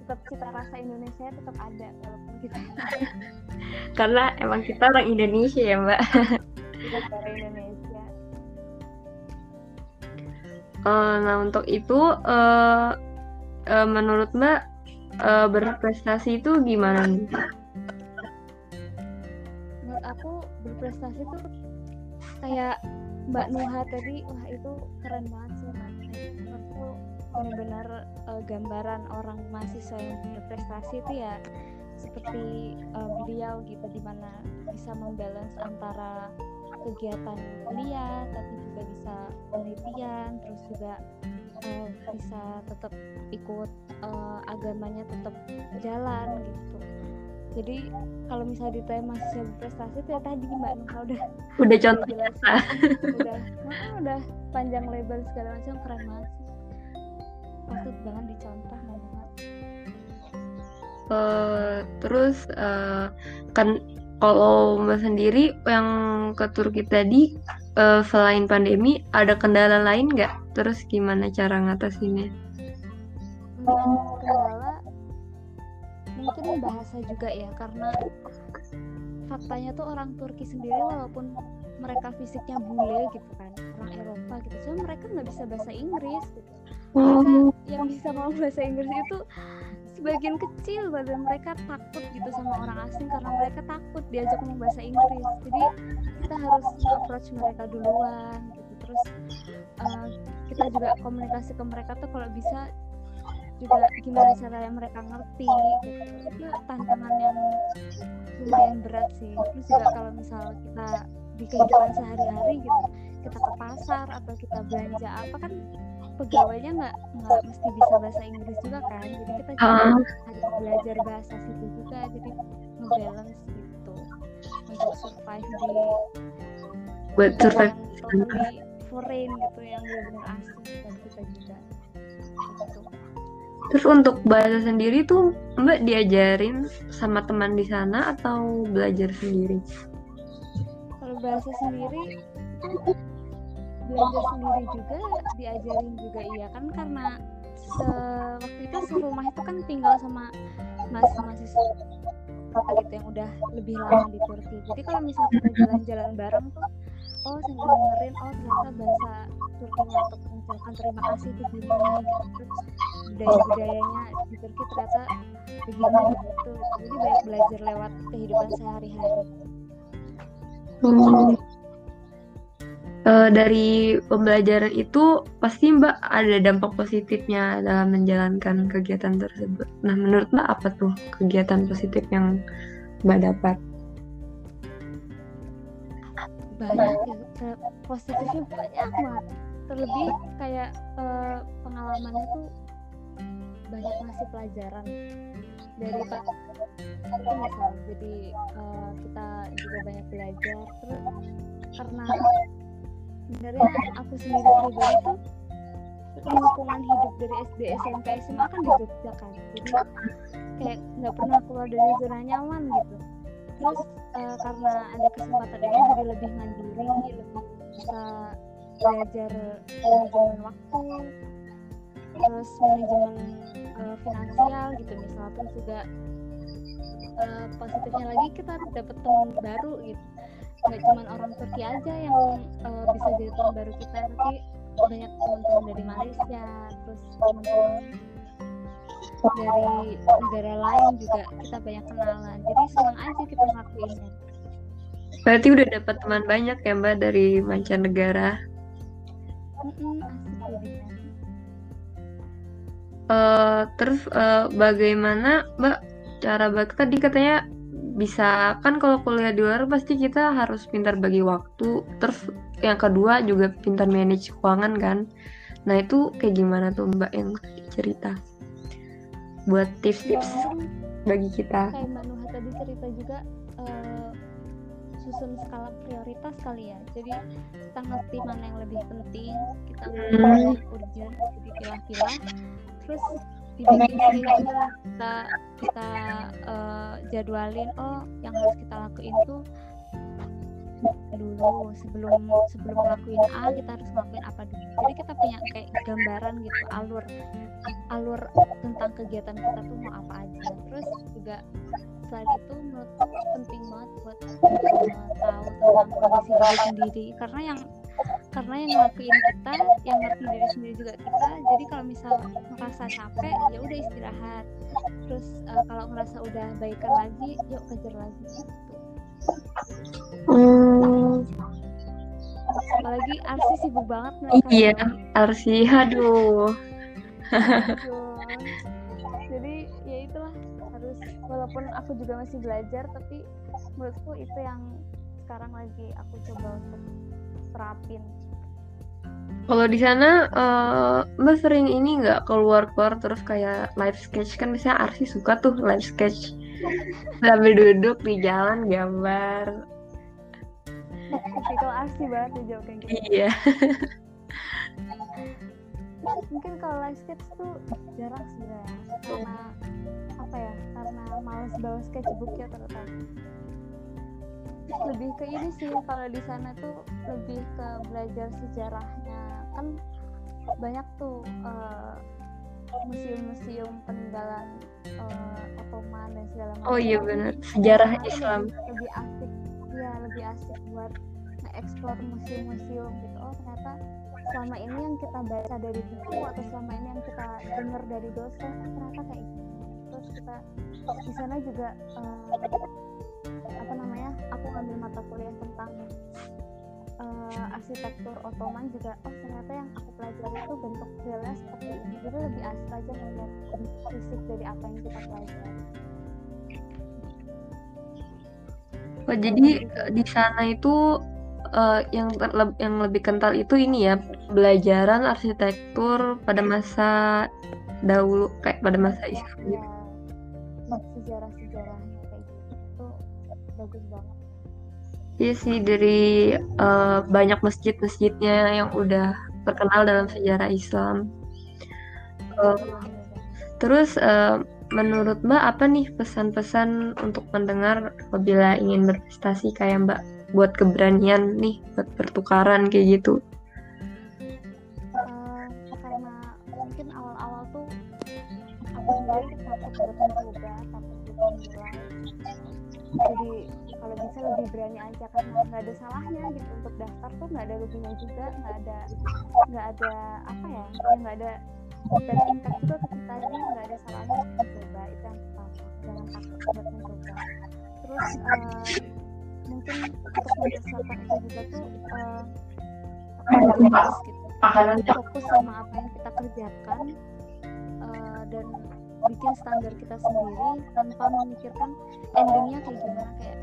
Speaker 4: Tetap cita rasa Indonesia tetap ada walaupun kita
Speaker 2: Karena emang kita orang Indonesia ya Mbak.
Speaker 4: kita dari Indonesia.
Speaker 2: Uh, nah untuk itu uh, uh, menurut Mbak uh, berprestasi itu gimana nih?
Speaker 4: Aku berprestasi tuh kayak Mbak Nuha tadi, wah itu keren banget sih. Menurutku benar-benar uh, gambaran orang mahasiswa yang berprestasi itu ya seperti uh, beliau gitu di mana bisa membalance antara kegiatan kuliah tapi juga bisa penelitian terus juga uh, bisa tetap ikut uh, agamanya tetap jalan gitu jadi kalau misalnya ditanya mahasiswa berprestasi itu ya tadi mbak Nuha udah
Speaker 2: Udah contoh
Speaker 4: udah nah, udah panjang lebar segala macam keren banget patut banget dicontoh banget
Speaker 2: Eh, terus eh, kan kalau Mbak sendiri yang ke Turki tadi eh, selain pandemi ada kendala lain nggak? Terus gimana cara ngatasinnya?
Speaker 4: Kendala mungkin bahasa juga ya karena faktanya tuh orang Turki sendiri walaupun mereka fisiknya bule gitu kan orang Eropa gitu cuma mereka nggak bisa bahasa Inggris. Gitu mereka yang bisa ngomong bahasa Inggris itu sebagian kecil badan mereka takut gitu sama orang asing karena mereka takut diajak ngomong bahasa Inggris. Jadi kita harus approach mereka duluan gitu. Terus uh, kita juga komunikasi ke mereka tuh kalau bisa juga gimana caranya mereka ngerti gitu itu tantangan yang lumayan berat sih terus juga kalau misal kita di kehidupan sehari-hari gitu kita ke pasar atau kita belanja apa kan pegawainya nggak nggak mesti bisa bahasa Inggris juga kan jadi kita juga
Speaker 2: Ah.
Speaker 4: harus belajar bahasa situ juga jadi ngebalance gitu untuk survive di
Speaker 2: Buat survive.
Speaker 4: totally foreign gitu yang benar-benar asing buat kita juga gitu.
Speaker 2: Terus untuk bahasa sendiri tuh Mbak diajarin sama teman di sana atau belajar sendiri?
Speaker 4: kalau bahasa sendiri belajar sendiri juga diajarin juga iya kan karena se waktu itu serumah itu kan tinggal sama mas mahasiswa gitu yang udah lebih lama di Turki jadi kalau misalnya jalan-jalan bareng tuh oh sambil dengerin oh ternyata bahasa Turkinya untuk mengucapkan terima kasih itu gini gitu terus budaya-budayanya di Turki ternyata begini begitu jadi banyak belajar lewat kehidupan sehari-hari
Speaker 2: Hmm. Eh, dari pembelajaran itu pasti Mbak ada dampak positifnya dalam menjalankan kegiatan tersebut. Nah, menurut Mbak apa tuh kegiatan positif yang Mbak dapat?
Speaker 4: Banyak ya positifnya banyak banget. Terlebih kayak eh, pengalamannya tuh banyak ngasih pelajaran dari pak itu misal jadi eh, kita juga banyak belajar. Terus karena sebenarnya aku sendiri pribadi tuh lingkungan hidup dari SD SMP SMA kan di Jogja kan. Jadi kayak nggak pernah keluar dari zona nyaman gitu terus eh, karena ada kesempatan ini jadi lebih mandiri lebih bisa belajar manajemen waktu terus manajemen eh, finansial gitu. Misal terus juga eh, positifnya lagi kita dapat teman baru gitu. Nggak cuma orang Turki aja yang eh, bisa jadi teman baru kita tapi banyak teman-teman dari Malaysia terus teman-teman dari negara lain juga kita banyak kenalan jadi senang aja kita ngelakuinnya
Speaker 2: Berarti udah dapat teman banyak ya Mbak dari mancanegara. Eh, terus eh, bagaimana Mbak cara bagi tadi katanya bisa kan kalau kuliah di luar pasti kita harus pintar bagi waktu. Terus yang kedua juga pintar manage keuangan kan. Nah itu kayak gimana tuh Mbak yang cerita? Buat tips-tips
Speaker 4: mungkin
Speaker 2: bagi kita.
Speaker 4: kayak Mbak Nuha tadi cerita juga eh, susun skala prioritas kali ya. Jadi kita ngerti mana yang lebih penting kita ngerti mana yang urgent jadi pilah-pilah. Terus dibikin schedule kita kita eh, jadwalin oh yang harus kita lakuin tuh dulu sebelum sebelum ngelakuin A kita harus ngelakuin apa dulu. Jadi kita punya kayak gambaran gitu alur alur tentang kegiatan kita tuh mau apa aja. Terus juga selain itu menurutku penting banget buat uh, tahu tentang kondisi diri sendiri. Karena yang karena yang ngelakuin kita yang ngerti diri sendiri juga kita. Jadi kalau misal ngerasa capek ya udah istirahat. Terus uh, kalau ngerasa udah baikan lagi yuk kejar lagi. gitu
Speaker 2: Hmm,
Speaker 4: apalagi Arsi sibuk banget mereka.
Speaker 2: Iya, Arsi, aduh.
Speaker 4: jadi ya itulah. Harus walaupun aku juga masih belajar tapi menurutku itu yang sekarang lagi aku coba untuk terapin.
Speaker 2: Kalau di sana Mbak sering ini nggak keluar-keluar terus kayak live sketch? Kan biasanya Arsi suka tuh live sketch. Sambil duduk di jalan gambar.
Speaker 4: Tipikal arsi banget jawab kayak gitu.
Speaker 2: Iya.
Speaker 4: Mungkin kalau live sketch tuh jarang sih ya karena apa ya karena males bawa sketchbook ya terutama. Lebih ke ini sih kalau di sana tuh lebih ke belajar sejarahnya. Kan banyak tuh eh, museum-museum peninggalan uh, Ottoman dan segala macam
Speaker 2: oh iya benar. Sejarah
Speaker 4: Karena
Speaker 2: Islam.
Speaker 4: lebih, asik. Ya lebih asik buat nge-explore museum-museum gitu. Oh ternyata selama ini yang kita baca dari buku atau selama ini yang kita dengar dari dosen oh, ternyata kayak gini. Terus kita di sana juga eh, apa namanya aku ngambil mata kuliah tentang eh, arsitektur Ottoman juga oh ternyata yang aku pelajari itu bentuk realnya seperti ini jadi lebih asik aja melihat fisik dari apa yang kita pelajari
Speaker 2: oh jadi eh, di sana itu eh, yang terleb- yang lebih kental itu ini ya pelajaran arsitektur pada masa dahulu kayak pada masa Islam gitu.
Speaker 4: ya sejarah-sejarahnya
Speaker 2: Iya sih dari eh, banyak masjid-masjidnya yang udah terkenal dalam sejarah Islam. Eh, terus eh, menurut Mbak apa nih pesan-pesan untuk mendengar apabila ingin berprestasi kayak Mbak buat keberanian nih buat pertukaran kayak gitu?
Speaker 4: Mungkin awal-awal tuh aku takut buat memulai jadi lebih berani aja karena nggak ada salahnya gitu untuk daftar tuh nggak ada ruginya juga nggak ada nggak ada apa ya nggak ada bad impact juga ke kita jadi nggak ada salahnya untuk mencoba. Itu yang pertama jangan takut buat mencoba. Terus eh, mungkin untuk mempersiapkan itu juga tuh eh, fokus gitu fokus sama apa yang kita kerjakan eh, dan bikin standar kita sendiri tanpa memikirkan endingnya kayak gimana. Kayak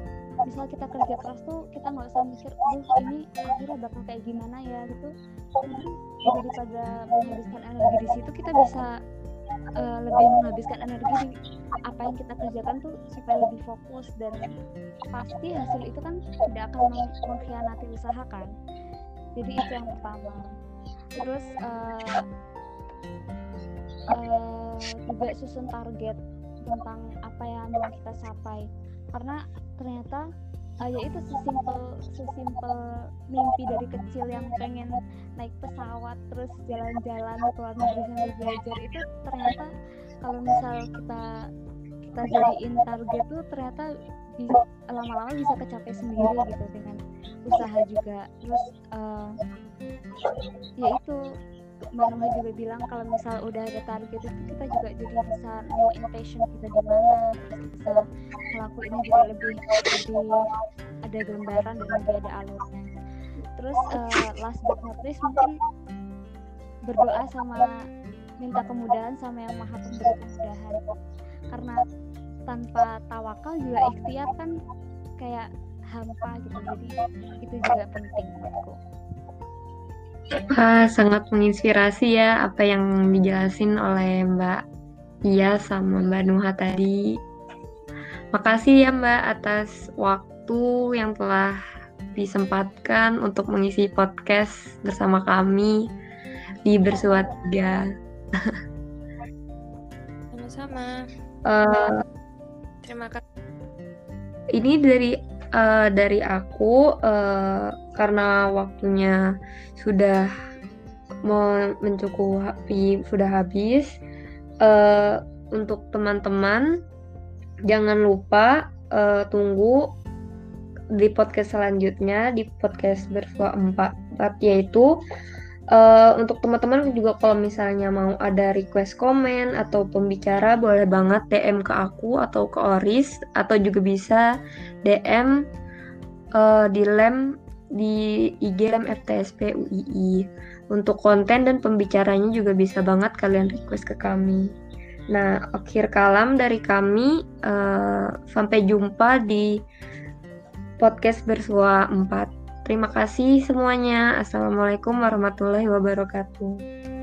Speaker 4: misal kita kerja keras tuh kita nggak usah mikir aduh ini akhirnya bakal kayak gimana ya gitu. Mungkin daripada menghabiskan energi di situ kita bisa eh, lebih menghabiskan energi di apa yang kita kerjakan tuh supaya lebih fokus dan pasti hasil itu kan tidak akan meng- mengkhianati usaha kan. Jadi itu yang pertama. Terus eh, eh, juga susun target tentang apa yang mau kita capai karena ternyata eh, ya itu sesimpel sesimpel mimpi dari kecil yang pengen naik pesawat terus jalan-jalan ke luar negeri belajar itu ternyata kalau misal kita kita jadiin target tuh ternyata lama-lama bisa kecapai sendiri gitu dengan usaha juga. Terus eh, ya itu Mbak juga bilang kalau misal udah ada target itu kita juga jadi bisa nemuin passion kita di mana terus bisa ngelakuinnya juga lebih lebih ada gambaran dan lebih ada alurnya. Terus eh, last but not least mungkin berdoa sama minta kemudahan sama yang maha pemberi kemudahan. Karena tanpa tawakal juga ikhtiar kan kayak hampa gitu jadi itu juga penting menurutku
Speaker 2: Ah, sangat menginspirasi ya apa yang dijelasin oleh Mbak Iya sama Mbak Nuha tadi. Makasih ya Mbak atas waktu yang telah disempatkan untuk mengisi podcast bersama kami di Bersua Tiga.
Speaker 3: Sama-sama.
Speaker 2: Eh,
Speaker 3: Terima kasih.
Speaker 2: ini dari eh, dari aku eh, karena waktunya sudah mencukupi sudah habis Eh, untuk teman-teman jangan lupa eh, tunggu di podcast selanjutnya di podcast bersua 4 yaitu eh, untuk teman-teman juga kalau misalnya mau ada request komen atau pembicara boleh banget DM ke aku atau ke Oris atau juga bisa DM eh, di lem di IG lem FTSP UII untuk konten dan pembicaranya juga bisa banget kalian request ke kami. Nah, akhir kalam dari kami eh, sampai jumpa di podcast bersua 4. Terima kasih semuanya. Assalamualaikum warahmatullahi wabarakatuh.